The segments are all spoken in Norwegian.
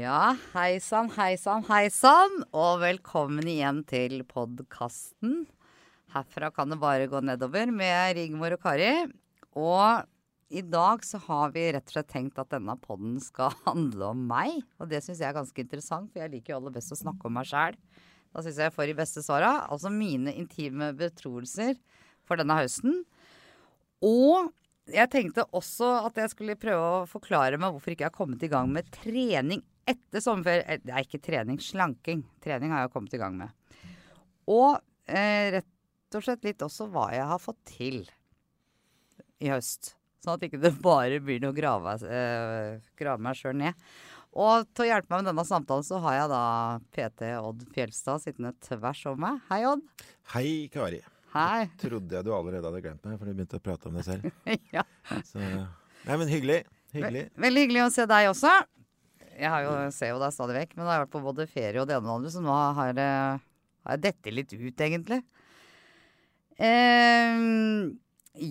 Ja, hei sann, hei sann, hei sann. Og velkommen igjen til podkasten. Herfra kan det bare gå nedover med Rigmor og Kari. Og i dag så har vi rett og slett tenkt at denne podden skal handle om meg. Og det syns jeg er ganske interessant, for jeg liker jo aller best å snakke om meg sjæl. Da syns jeg jeg får de beste svara. Altså mine intime betroelser for denne høsten. Og jeg tenkte også at jeg skulle prøve å forklare meg hvorfor ikke jeg har kommet i gang med trening etter sommerferie. Eh, det er ikke trening, slanking. Trening har jeg kommet i gang med. Og eh, rett og slett litt også hva jeg har fått til i høst. Sånn at ikke det bare blir noe å grave, eh, grave meg sjøl ned. Og til å hjelpe meg med denne samtalen, så har jeg da PT Odd Fjelstad sittende tvers over meg. Hei, Odd. Hei, Kari. Hei. Jeg Trodde jeg du allerede hadde glemt meg, for du begynte å prate om det selv. ja. Så, nei, men hyggelig. Hyggelig. Veldig hyggelig å se deg også. Jeg har jo, ser jo deg stadig vekk, men da har jeg vært på både ferie og det ene og det andre, så nå har jeg, har jeg dette litt ut, egentlig. Eh,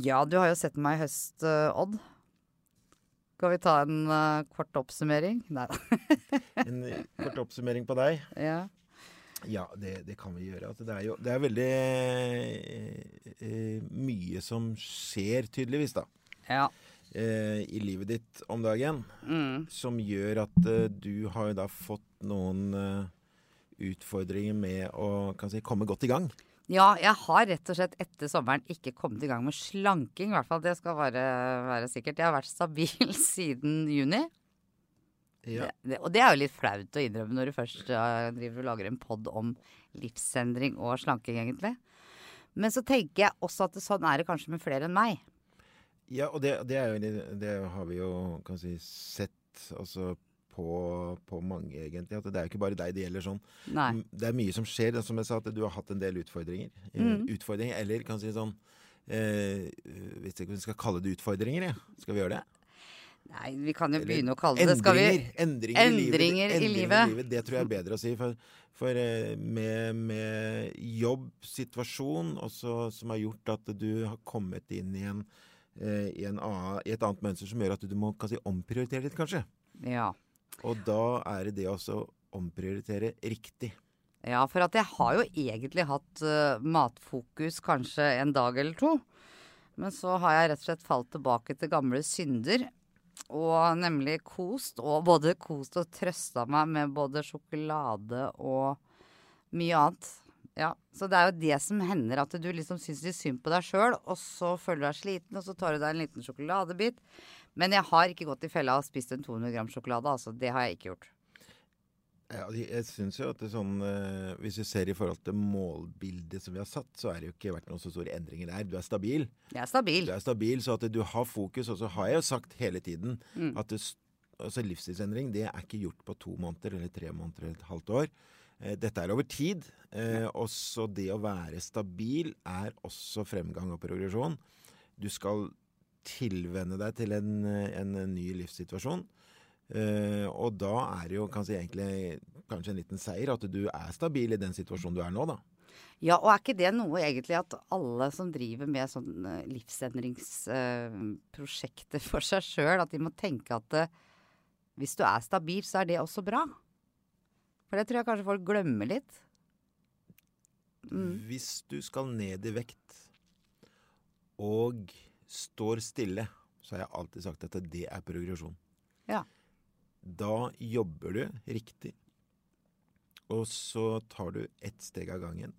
ja, du har jo sett meg i høst, uh, Odd. Skal vi ta en uh, kort oppsummering? Nei da. en kort oppsummering på deg. Ja. Ja, det, det, kan vi gjøre. Det, er jo det er veldig eh, eh, mye som skjer, tydeligvis, da. Ja. Eh, I livet ditt om dagen. Mm. Som gjør at eh, du har da fått noen eh, utfordringer med å si, komme godt i gang. Ja, jeg har rett og slett etter sommeren ikke kommet i gang med slanking. I hvert fall, Det skal være, være sikkert. Jeg har vært stabil siden juni. Ja. Det, og det er jo litt flaut å innrømme når du først driver og lager en pod om livsendring og slanking, egentlig. Men så tenker jeg også at sånn er det kanskje med flere enn meg. Ja, og det, det, jo, det har vi jo kan si, sett altså, på, på, mange, egentlig. At det er jo ikke bare deg det gjelder sånn. Nei. Det er mye som skjer. Som jeg sa, at du har hatt en del utfordringer. Mm. Utfordringer, Eller kan si sånn eh, Hvis vi skal kalle det utfordringer, ja. skal vi gjøre det? Nei, vi kan jo begynne å kalle det Skal vi Endringer, endringer, i, livet. i, livet. Det tror jeg er bedre å si. For, for eh, med, med jobbsituasjon også, som har gjort at du har kommet inn i, en, eh, i, en annen, i et annet mønster som gjør at du må si, omprioritere litt, kanskje. Ja. Og da er det det å omprioritere riktig. Ja, for at jeg har jo egentlig hatt uh, matfokus kanskje en dag eller to. Men så har jeg rett og slett falt tilbake til gamle synder og nemlig kost. Og både kost og trøsta meg med både sjokolade og mye annet. Ja, Så det er jo det som hender, at du liksom syns litt synd på deg sjøl, og så føler du deg sliten, og så tar du deg en liten sjokoladebit. Men jeg har ikke gått i fella og spist en 200 gram sjokolade. Altså, det har jeg ikke gjort. Ja, jeg syns jo at det er sånn eh, Hvis vi ser i forhold til målbildet som vi har satt, så har det jo ikke vært noen så store endringer der. Du er stabil. Jeg er stabil. Du er stabil, Så at du har fokus. Og så har jeg jo sagt hele tiden mm. at det, altså livsstilsendring det er ikke gjort på to måneder eller tre måneder eller et halvt år. Eh, dette er over tid. Eh, også det å være stabil er også fremgang og progresjon. Du skal tilvenne deg til en, en ny livssituasjon. Uh, og da er det jo kanskje egentlig kanskje en liten seier at du er stabil i den situasjonen du er nå, da. Ja, og er ikke det noe egentlig at alle som driver med sånn uh, livsendringsprosjekter uh, for seg sjøl, at de må tenke at hvis du er stabil, så er det også bra? For det tror jeg kanskje folk glemmer litt. Mm. Hvis du skal ned i vekt og står stille, så har jeg alltid sagt at det er progresjon. Ja. Da jobber du riktig. Og så tar du ett steg av gangen.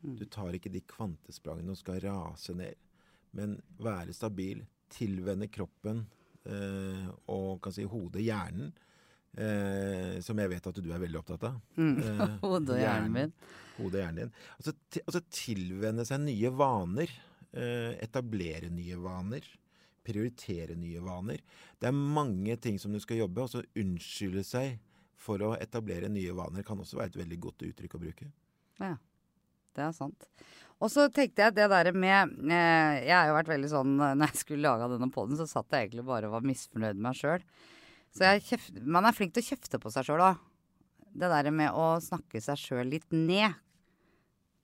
Mm. Du tar ikke de kvantesprangene og skal rase ned, men være stabil, tilvenne kroppen eh, og kan si hodet, hjernen, eh, som jeg vet at du er veldig opptatt av. Mm. Eh, hodet og hjernen min. Hodet og hjernen din. Altså, altså tilvenne seg nye vaner. Eh, etablere nye vaner prioritere nye vaner. Det er mange ting som du skal jobbe, og så unnskylde seg for å etablere nye vaner kan også være et veldig godt uttrykk å bruke. Ja, det er sant. Og så tenkte jeg det der med eh, Jeg har jo vært veldig sånn Når jeg skulle lage denne poden, så satt jeg egentlig bare og var misfornøyd med meg sjøl. Så kjeft, man er flink til å kjefte på seg sjøl òg. Det der med å snakke seg sjøl litt ned.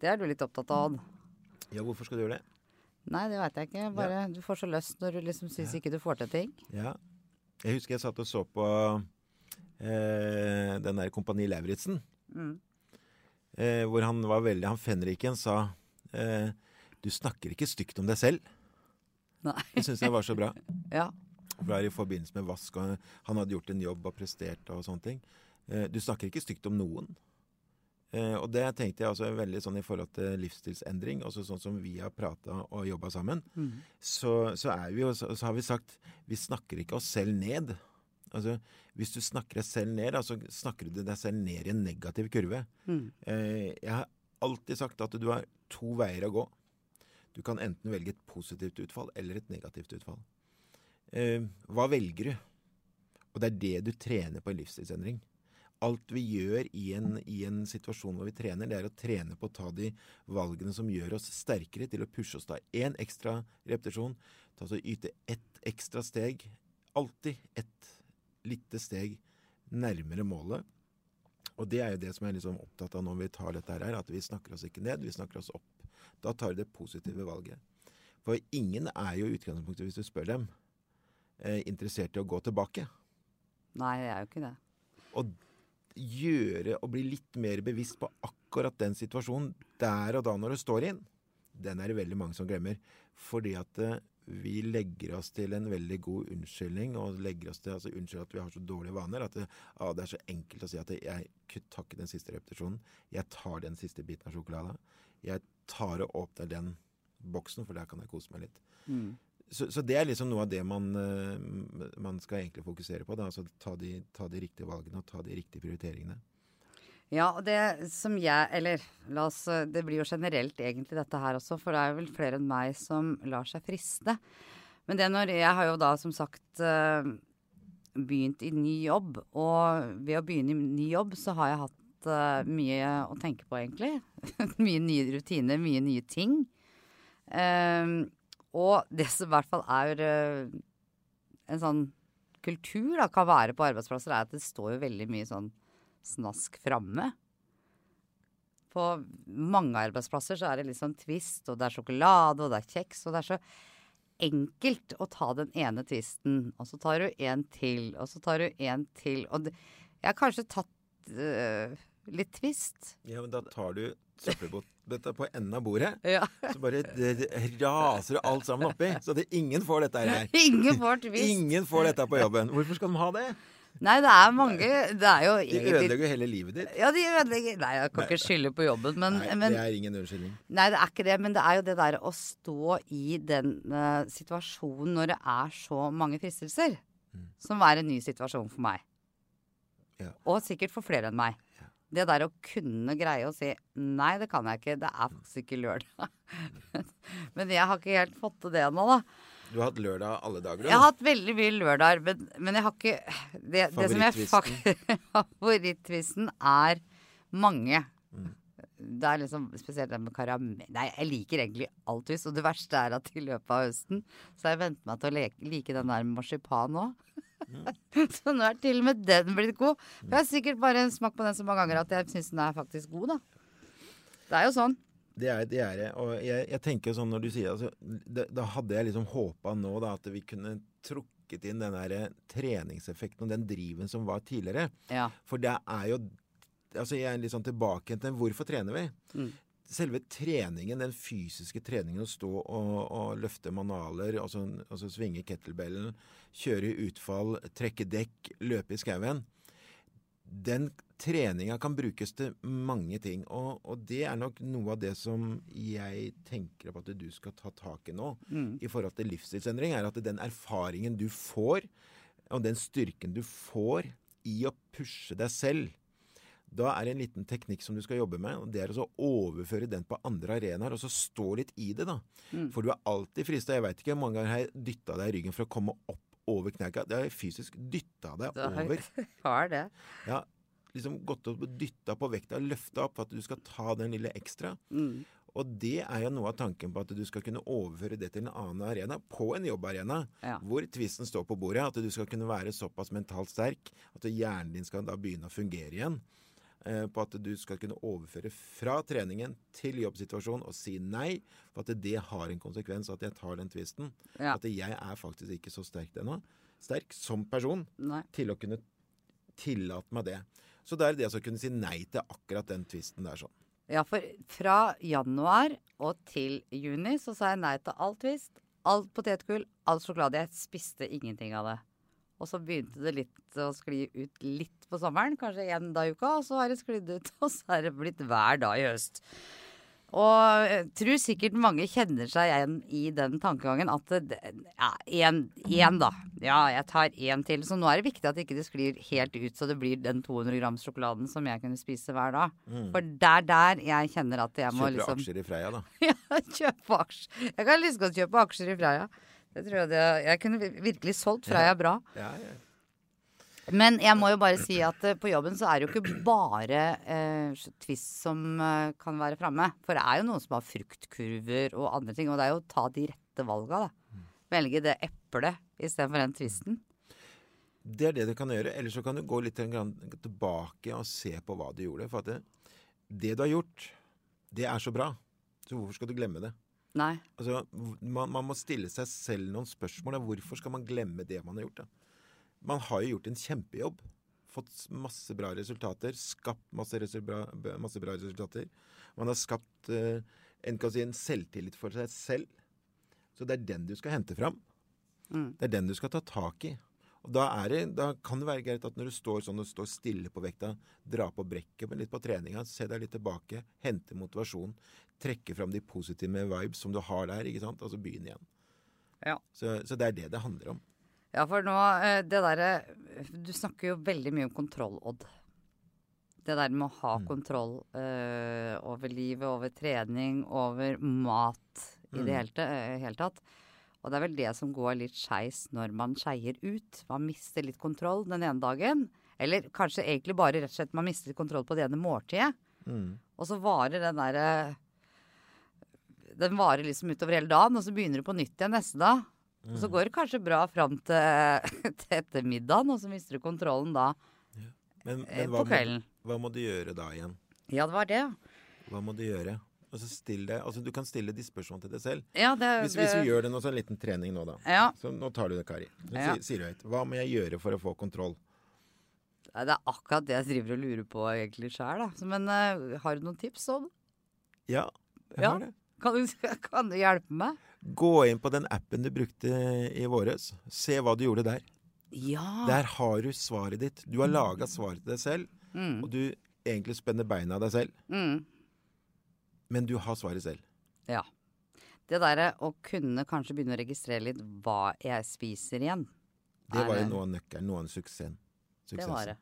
Det er du litt opptatt av, Odd. Ja, hvorfor skal du gjøre det? Nei, det veit jeg ikke. Bare ja. du får så lyst når du liksom syns ja. ikke du får til ting. Ja. Jeg husker jeg satt og så på eh, den der Kompani Lauritzen. Mm. Eh, hvor han var veldig Han fenriken sa eh, Du snakker ikke stygt om deg selv. Nei. Det syns jeg var så bra. Ja. Er i forbindelse med vask, og han hadde gjort en jobb og prestert og sånne ting. Eh, du snakker ikke stygt om noen. Eh, og det tenkte jeg også veldig sånn i forhold til livsstilsendring. Også sånn som vi har prata og jobba sammen. Mm. Så, så, er vi så, har vi sagt vi snakker ikke oss selv ned. Altså, Hvis du snakker deg selv ned, så snakker du deg selv ned i en negativ kurve. Mm. Eh, jeg har alltid sagt at du har to veier å gå. Du kan enten velge et positivt utfall eller et negativt utfall. Eh, hva velger du? Og det er det du trener på en livsstilsendring. Alt vi gjør i en, i en situasjon hvor vi trener, det er å trene på å ta de valgene som gjør oss sterkere til å pushe oss da én ekstra repetisjon. Ta så Yte ett ekstra steg. Alltid ett lite steg nærmere målet. Og det er jo det som jeg er liksom opptatt av når vi tar dette her, at vi snakker oss ikke ned, vi snakker oss opp. Da tar vi det positive valget. For ingen er jo utgangspunktet, hvis du spør dem, interessert i å gå tilbake. Nei, det er jo ikke det. Og gjøre og bli litt mer bevisst på akkurat den situasjonen der og da når du står inn, den, er det veldig mange som glemmer. Fordi at eh, vi legger oss til en veldig god unnskyldning, og legger oss til altså unnskyld at vi har så dårlige vaner. At det, ah, det er så enkelt å si at jeg tar ikke den siste repetisjonen. Jeg tar den siste biten av sjokolade. Jeg tar og åpner den boksen, for der kan jeg kose meg litt. Mm. Så, så, det er liksom noe av det man, uh, man skal egentlig fokusere på. Da. Altså ta de, ta de, riktige valgene og ta de riktige prioriteringene. Ja, og det som jeg Eller la oss Det blir jo generelt egentlig dette her også, for det er vel flere enn meg som lar seg friste. Men det når Jeg har jo da som sagt uh, begynt i ny jobb, og ved å begynne i ny jobb så har jeg hatt mye å tenke på, egentlig. mye nye rutiner, mye nye ting. Um, og det som i hvert fall er uh, en sånn kultur da, kan være på arbeidsplasser, er at det står jo veldig mye sånn snask framme. På mange arbeidsplasser så er det litt sånn twist, og det er sjokolade, og det er kjeks, og det er så enkelt å ta den ene twisten, og så tar du en til, og så tar du en til. Og det, jeg har kanskje tatt uh, litt twist. Ja, men da tar du søppelbøtta på enden av bordet, Ja. så bare raser alt sammen oppi. Så det, ingen får dette her. Ingen får. Ingen får dette på jobben. Hvorfor skal de ha det? Nei, det er mange Det er jo De ødelegger jo hele livet ditt. Ja, de ødelegger Nei, jeg kan ikke skylde på jobben, men, Nei, men det er ingen unnskyldning. Nei, det er ikke det, men det er jo det der å stå i den uh, situasjonen når det er så mange fristelser, Mm. som er en ny situasjon for meg. Ja. Og sikkert for flere enn meg. Ja. Det der å kunne greie å si nei, det kan jeg ikke, det er faktisk ikke lørdag. men jeg har ikke helt fått til det ennå, da. Du har hatt lørdag alle dager, Da? Jeg har hatt veldig mye lørdager, men, men jeg har ikke Det, det som jeg Favorittvisten? Er mange. Mm. Det er liksom spesielt den med karamell Nei, jeg liker egentlig all twist. Og det verste er at i løpet av høsten så har jeg vent meg til å leke, like den der med marsipan òg. Så nå er til og med den blitt god. For jeg har sikkert bare smakt på den så mange ganger at jeg syns den er faktisk god, da. Det er jo sånn. Det er det. Er. Og jeg, jeg tenker sånn når du sier altså, det, Da hadde jeg liksom håpa nå da at vi kunne trukket inn den der treningseffekten og den driven som var tidligere. Ja. For det er jo Altså jeg er litt sånn tilbake til hvorfor trener vi? Mm. Selve treningen, den fysiske treningen, å stå og, og løfte manaler, altså, altså svinge kettlebellen, kjøre i utfall, trekke dekk, løpe i skauen Den treninga kan brukes til mange ting. Og, og, det er nok noe av det som jeg tenker på at du skal ta tak i nå, Mm. i forhold til livsstilsendring, er at den erfaringen du får, og den styrken du får i å pushe deg selv da er det en liten teknikk som du skal jobbe med, og det er å overføre den på andre arenaer, og så stå litt i det, da. Mm. For du er alltid frista. Jeg veit ikke hvor mange ganger har jeg dytta deg i ryggen for å komme opp over kneika. Det har jeg fysisk dytta deg Det har- over. Har det. Ja, liksom gått opp og dytta på vekta, løfta opp for at du skal ta den lille ekstra. Mm. Og det er jo noe av tanken på at du skal kunne overføre det til en annen arena, på en jobbarena, Ja. hvor tvisten står på bordet. At du skal kunne være såpass mentalt sterk at hjernen din skal da begynne å fungere igjen. Eh, på at du skal kunne overføre fra treningen til jobbsituasjonen og si nei, for at det har en konsekvens at jeg tar den tvisten. Ja. At jeg er faktisk ikke så sterk ennå. Sterk som person Nei. til å kunne tillate meg det. Så det er det å kunne si nei til akkurat den tvisten der sånn. Ja, for fra januar og til juni så sa jeg nei til all Twist, alt potetgull, all sjokolade. Jeg spiste ingenting av det. Og så begynte det litt å skli ut litt på sommeren, kanskje én dag i uka, og så har det sklidd ut, og så er det blitt hver dag i høst. Og jeg tror sikkert mange kjenner seg igjen i den tankegangen at det, ja, én da. Ja, jeg tar én til. Så nå er det viktig at ikke det ikke sklir helt ut så det blir den 200 grams sjokoladen som jeg kunne spise hver dag. Mm. For det er der jeg kjenner at jeg må kjøpe liksom aksjer i Freia, da. ja, kjøpe aksjer. Jeg kan lyst til å kjøpe aksjer i Freia. Det tror jeg, det, jeg kunne virkelig solgt Freia bra. Ja, ja. Men jeg må jo bare si at eh, på jobben så er det jo ikke bare eh, Twist som eh, kan være framme. For det er jo noen som har fruktkurver og andre ting. Og det er jo å ta de rette valga, da. Velge det eplet istedenfor den twisten. Det er det du kan gjøre. Eller så kan du gå litt tilbake og se på hva du gjorde. For at det, det du har gjort, det er så bra. Så hvorfor skal du glemme det? Nei. Altså, man, man må stille seg selv noen spørsmål. da. Hvorfor skal man glemme det man har gjort? da? Man har jo gjort en kjempejobb. Fått masse bra resultater. Skapt masse, bra, masse bra resultater. Man har skapt eh, en, si, en selvtillit for seg selv. Så det er den du skal hente fram. Mm. Det er den du skal ta tak i. Da, er det, da kan det være greit at når du står sånn og står stille på vekta, dra på brekket men litt på treninga, se deg litt tilbake, hente motivasjon, trekke fram de positive vibes som du har der, ikke sant, og så begynne igjen. Ja. Så, så det er det det handler om. Ja, for nå eh, Det derre Du snakker jo veldig mye om kontroll, Odd. Det der med å ha kontroll øh, over livet, over trening, over mat i det hele, eh, hele tatt. Og det er vel det som går litt skeis når man skeier ut. Man mister litt kontroll den ene dagen. Eller kanskje egentlig bare rett og slett man mister kontroll på det ene måltidet. Mm. Og så varer den derre Den varer liksom utover hele dagen, og så begynner du på nytt igjen neste dag. Og så går det kanskje bra fram til, til ettermiddagen, og så mister du kontrollen da Men, men hva, på må, hva må du gjøre da igjen? Ja, det var det. Hva må du gjøre? Altså still deg, altså Du kan stille de spørsmålene til deg selv. Ja, det, Hvis, det hvis vi gjør det nå, så en liten trening nå, da. Ja. Så nå tar du det, Kari. Så Ja. sier, du høyt. Hva må jeg gjøre for å få kontroll? Det er akkurat det jeg driver og lurer på egentlig sjøl. Men uh, har du noen tips om Ja, jeg Ja. har det. kan du, kan du hjelpe meg? Gå inn på den appen du brukte i våres. Se hva du gjorde der. Ja. Der har du svaret ditt. Du har laga svaret til deg selv, Mm, og du egentlig spenner beina av deg selv. mm, Men du har svaret selv. ja. Det derre å kunne kanskje begynne å registrere litt hva jeg spiser igjen. Det var jo noe av nøkkelen, noe av suksessen. Det var det.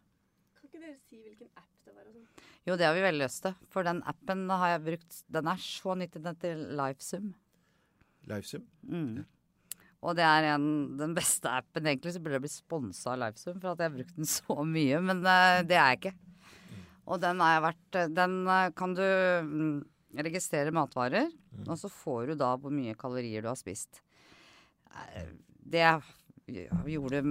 Kan ikke dere si hvilken app det var? og sånn? Jo, det har vi veldig lyst til. For den appen har jeg brukt Den er så nyttig, den heter Lifesum. Livesum. Mm. Og det er en, den beste appen. Egentlig så burde jeg bli sponsa av Lifesum for at jeg har brukt den så mye, men uh, det er jeg ikke. Og den har jeg vært Den uh, kan du mm, matvarer, matvarer, og så får du da hvor mye kalorier du har spist. Eh, Det gjorde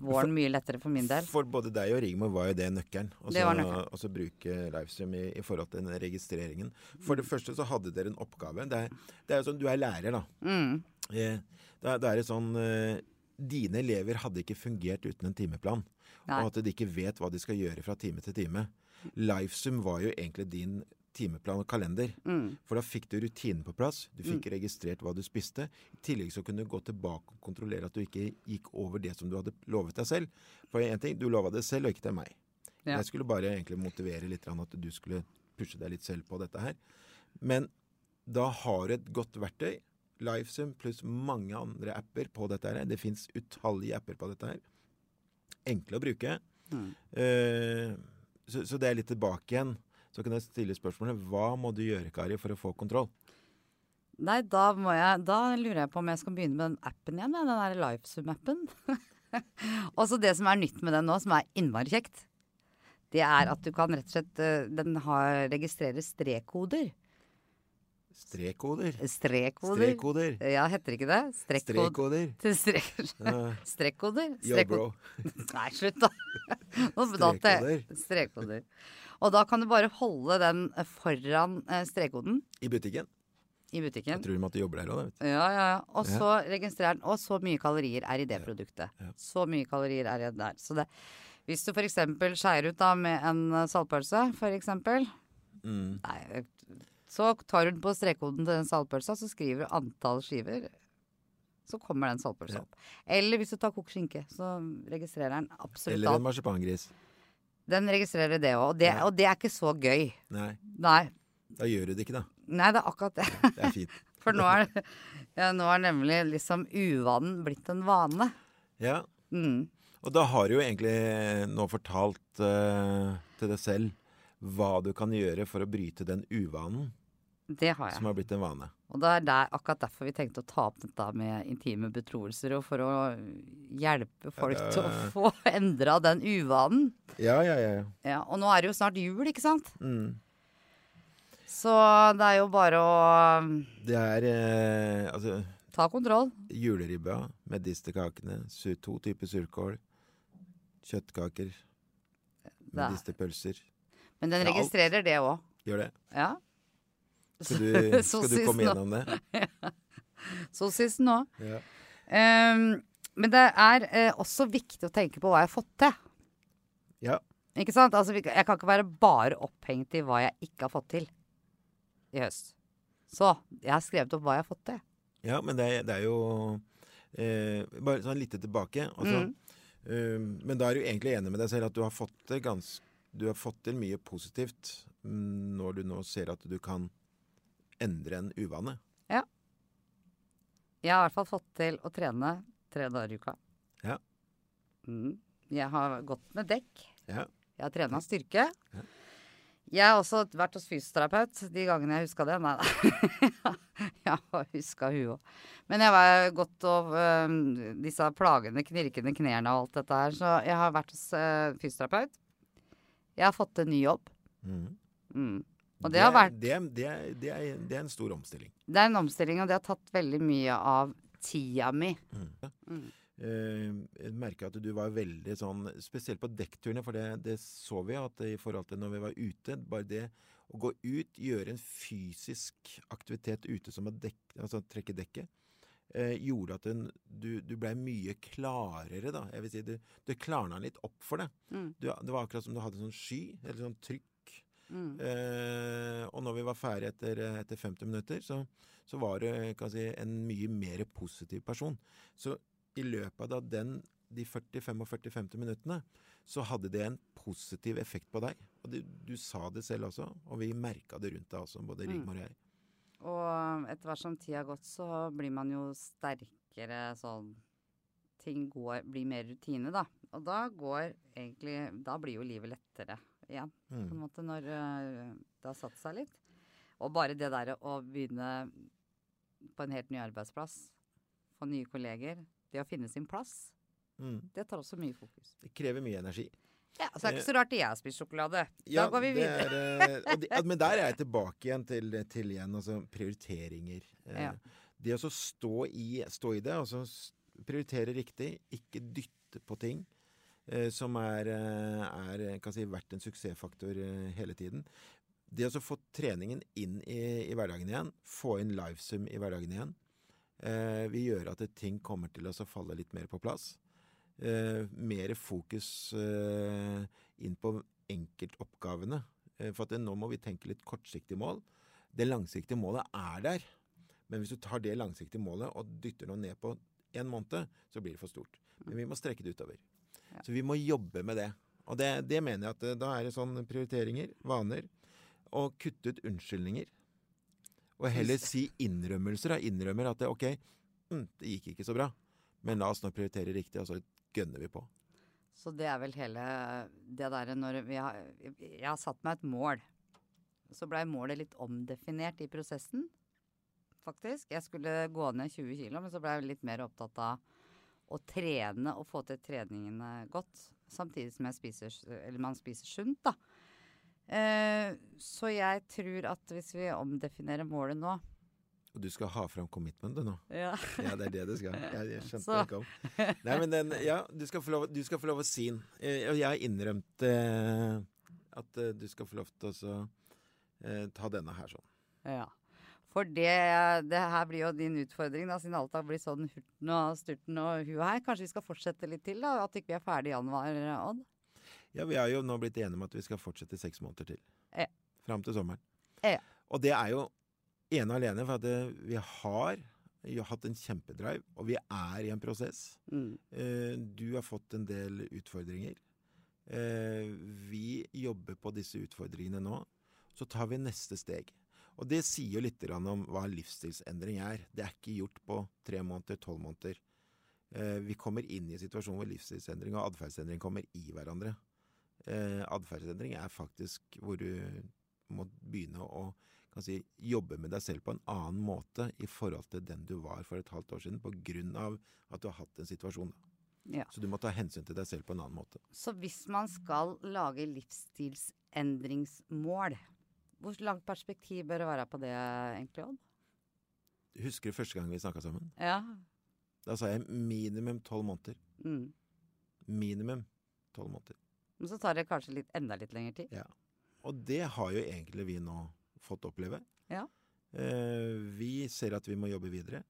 våren mye lettere for min del. For både deg og Rigmor var jo det nøkkelen. Og Det var så- nøkkelen. Og så bruke livestream i, i forhold til den registreringen. For det første så hadde dere en oppgave. Det er, det er jo sånn, Du er lærer, da. Mm. Eh, Da, da er det sånn eh, Dine elever hadde ikke fungert uten en timeplan. Nei. Og at de ikke vet hva de skal gjøre fra time til time. Livesum var jo egentlig din timeplan og kalender. Mm. For da fikk du rutinen på plass. Du fikk registrert hva du spiste. I tillegg så kunne du gå tilbake og kontrollere at du ikke gikk over det som du hadde lovet deg selv. For en ting, du lova det selv, og ikke til meg. Ja. Jeg skulle bare egentlig motivere litt at du skulle pushe deg litt selv på dette her. Men da har du et godt verktøy. Lifesum pluss mange andre apper på dette her. Det fins utallige apper på dette her. Enkle å bruke. Mm. Uh, så, så det er litt tilbake igjen. Så kan jeg stille spørsmålet hva må du gjøre, Kari, for å få kontroll? Nei, da, jeg, da lurer jeg på om jeg skal begynne med den appen igjen. Den der Lifesum-appen. og så det som er nytt med den nå, som er innmari kjekt, det er at du kan rett og slett eh, Den har registrerer strekkoder. Strekkoder. Strekkoder. Strekkoder. Ja, heter ikke det? Strekkoder. Strekkoder. Strekkoder. strek... Strekkoder? Nei, slutt, da. Strekkoder. Strekkoder. Og da kan du bare holde den foran eh, strekkoden I butikken. i butikken. Jeg tror de at jobber der òg, vet du. Ja, ja, ja. Og så registrerer den Og så mye kalorier er i det produktet. ja. Så mye kalorier er i det der. Så det Hvis du f.eks. skeier ut da med en eh, saltpølse, f.eks. Mm. Nei, så tar den på strekkoden til den saltpølsa, så skriver du antall skiver. Så kommer den saltpølsa opp. Eller hvis du tar kokt skinke, så registrerer den absolutt alt. Eller en marsipangris. Den registrerer det òg. Og, det- og det er ikke så gøy. Nei, Nei. da gjør du det ikke, da. Nei, det er akkurat det. Det er fint. For nå er, ja, nå er nemlig liksom uvanen blitt en vane. Ja, Mm. Og da har du jo egentlig nå fortalt uh, til deg selv hva du kan gjøre for å bryte den uvanen Det har jeg. som har blitt en vane. Og det er der, akkurat derfor vi tenkte å ta opp dette med intime betroelser, og for å hjelpe folk uh, til å få endra den uvanen. Ja, ja, ja. ja. Og nå er det jo snart jul, ikke sant? Mm. Så det er jo bare å um, Det er eh, altså ta kontroll. juleribba, medisterkakene, distekakene, to typer surkål, kjøttkaker, er- medisterpølser. Men den registrerer det òg. Gjør det? Ja. Skal du, skal du komme gjennom det? Sossisen òg. Ja. Um, men det er uh, også viktig å tenke på hva jeg har fått til. ja. Ikke sant? Altså, jeg kan ikke være bare opphengt i hva jeg ikke har fått til i høst. Så jeg har skrevet opp hva jeg har fått til. Ja, men det er, det er jo eh, Bare sånn litt tilbake. Altså, Mm. eh, men da er du egentlig enig med deg selv at du har fått til gans, Du har fått til mye positivt mm, når du nå ser at du kan endre en uvane. Jeg har i hvert fall fått til å trene tre dager i uka. Ja. Mm. Jeg har gått med dekk. Ja. Jeg har trena styrke. Ja. Jeg har også vært hos fysioterapeut de gangene jeg huska det. Nei da. jeg har huska hun òg. Men jeg var godt over øhm, disse plagende, knirkende knærne og alt dette her. Så jeg har vært hos øh, fysioterapeut. Jeg har fått en ny jobb. Mm. Mm. Og det har er- vært- det, det, det, er, det en stor omstilling. Det er en omstilling, og det har tatt veldig mye av tida mi. Mm. Eh, jeg merker at du var veldig sånn Spesielt på dekkturene, for det, det så vi at i forhold til når vi var ute. Bare det å gå ut, gjøre en fysisk aktivitet ute som å dekk, altså trekke dekket, eh, gjorde at den, du, du blei mye klarere, da. Jeg vil si du, du klarna litt opp for det. Mm. Du, det var akkurat som du hadde sånn sky, eller sånn trykk. Mm. Eh, og når vi var ferdig etter, etter 50 minutter, så, så var du si, en mye mer positiv person. Så i løpet av den, de 40-45-50 minuttene, så hadde det en positiv effekt på deg. Og du, du sa det selv også, og vi merka det rundt deg også, både Mm. Rigmor og jeg. Og etter hvert som tida har gått, så blir man jo sterkere sånn Ting går, blir mer rutine, da. Og da går egentlig Da blir jo livet lettere igjen, på en Mm. måte, når øh, det har satt seg litt. Og bare det der å begynne på en helt ny arbeidsplass, få nye kolleger, det å finne sin plass, Mm. det tar også mye fokus. Det krever mye energi. Ja, Så det er ikke så rart jeg har spist sjokolade. Ja, da går vi videre. er, eh, det, men der er jeg tilbake igjen til, til igjen, altså prioriteringer. Eh, Ja. Det å stå i, stå i det, altså prioritere riktig, ikke dytte på ting eh, som er, eh, er eh, kan si, vært en suksessfaktor eh, hele tiden. Det å få treningen inn i, i hverdagen igjen, få inn livesum i hverdagen igjen, eh, vil gjøre at ting kommer til å falle litt mer på plass. Eh, mer fokus eh, inn på enkeltoppgavene. Eh, for at nå må vi tenke litt kortsiktig mål. Det langsiktige målet er der. Men hvis du tar det langsiktige målet og dytter noe ned på en måned, så blir det for stort. Men vi må strekke det utover. Ja. Så vi må jobbe med det. Og det, det mener jeg at eh, da er det sånn prioriteringer, vaner, og kutte ut unnskyldninger. Og heller si innrømmelser. Da. Innrømmer at det, ok, mm, det gikk ikke så bra, men la oss nå prioritere riktig, og så gønner vi på. Så det er vel hele det derre når vi har Jeg har satt meg et mål. Så blei målet litt omdefinert i prosessen, faktisk. Jeg skulle gå ned 20 kg, men så blei jeg litt mer opptatt av å trene og få til treningene godt. Samtidig som spiser, eller man spiser sunt, da. Eh, så jeg tror at hvis vi omdefinerer målet nå Og du skal ha fram commitmentet nå. ja. Ja, det er det du skal. Jeg, jeg skjønte Så- det om. Nei, men den, ja, du skal få lov, du skal få lov å si den. Eh, Og jeg har innrømt eh, at eh, du skal få lov til å eh, ta denne her sånn. Ja. For det, det her blir jo din utfordring, da, siden alt har blitt sånn hurten og sturten og hu og hei. Kanskje vi skal fortsette litt til, da? At ikke vi er ferdig i januar, Odd? Ja, vi har jo nå blitt enige om at vi skal fortsette seks måneder til. Ja. Fram til sommeren. Ja. Og det er jo ene og alene for at det, vi har jo hatt en kjempedrive, og vi er i en prosess. Mm. Eh, du har fått en del utfordringer. Eh, vi jobber på disse utfordringene nå. Så tar vi neste steg. Og det sier jo litt om hva livsstilsendring er. Det er ikke gjort på tre måneder, tolv måneder. Eh, vi kommer inn i en situasjon hvor livsstilsendring og atferdsendring kommer i hverandre. Eh, atferdsendring er faktisk hvor du må begynne å kan si, jobbe med deg selv på en annen måte i forhold til den du var for et halvt år siden, av at du har hatt en situasjon. Ja. Så du må ta hensyn til deg selv på en annen måte. Så hvis man skal lage livsstilsendringsmål, hvor langt perspektiv bør det være på det egentlig, Odd? Husker du første gang vi snakka sammen? Ja. Da sa jeg minimum tolv måneder. Mm. Minimum tolv måneder. Men så tar det kanskje litt, enda litt lengre tid. Ja. Og det har jo egentlig vi nå fått oppleve. Ja. Eh, vi ser at vi må jobbe videre.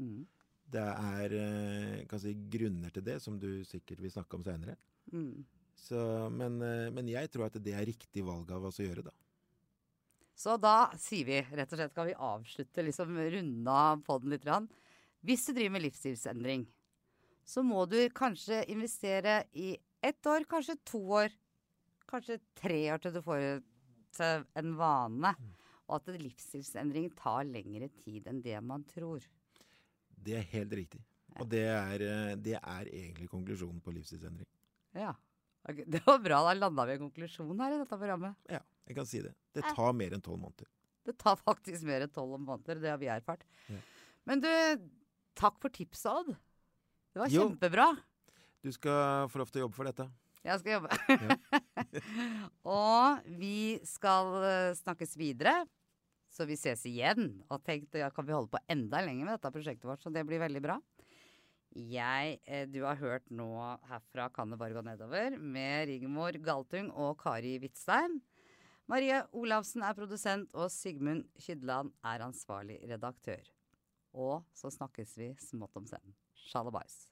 Mm. Det er eh, si, grunner til det, som du sikkert vil snakke om seinere. Mm. Men, eh, men jeg tror at det er riktig valg av oss å gjøre, da. Så da sier vi rett og slett, kan vi avslutte, liksom runde av poden litt. Rann. Hvis du driver med livsstilsendring, så må du kanskje investere i ett år, kanskje to år, kanskje tre år til du får til en vane. Og at livsstilsendring tar lengre tid enn det man tror. Det er helt riktig. Og det er, eh, det er egentlig konklusjonen på livsstilsendring. Ja. Ok, Det var bra. Da landa vi en konklusjon her i dette programmet. Ja, jeg kan si det. Det tar mer enn tolv måneder. Det tar faktisk mer enn tolv måneder. Det har vi erfart. Ja. Men du, takk for tipset, Odd. Det var Jo. kjempebra. Du skal få lov til å jobbe for dette. Jeg skal jobbe. og vi skal eh, snakkes videre. Så vi ses igjen. Og tenkte ja, kan vi holde på enda lenger med dette prosjektet vårt, så det blir veldig bra. Jeg, eh, Du har hørt nå herfra kan det bare gå nedover med Rigmor Galtung og Kari Hvitstein. Marie Olavsen er produsent, og Sigmund Kydland er ansvarlig redaktør. Og så snakkes vi smått om senn. Sjalabais.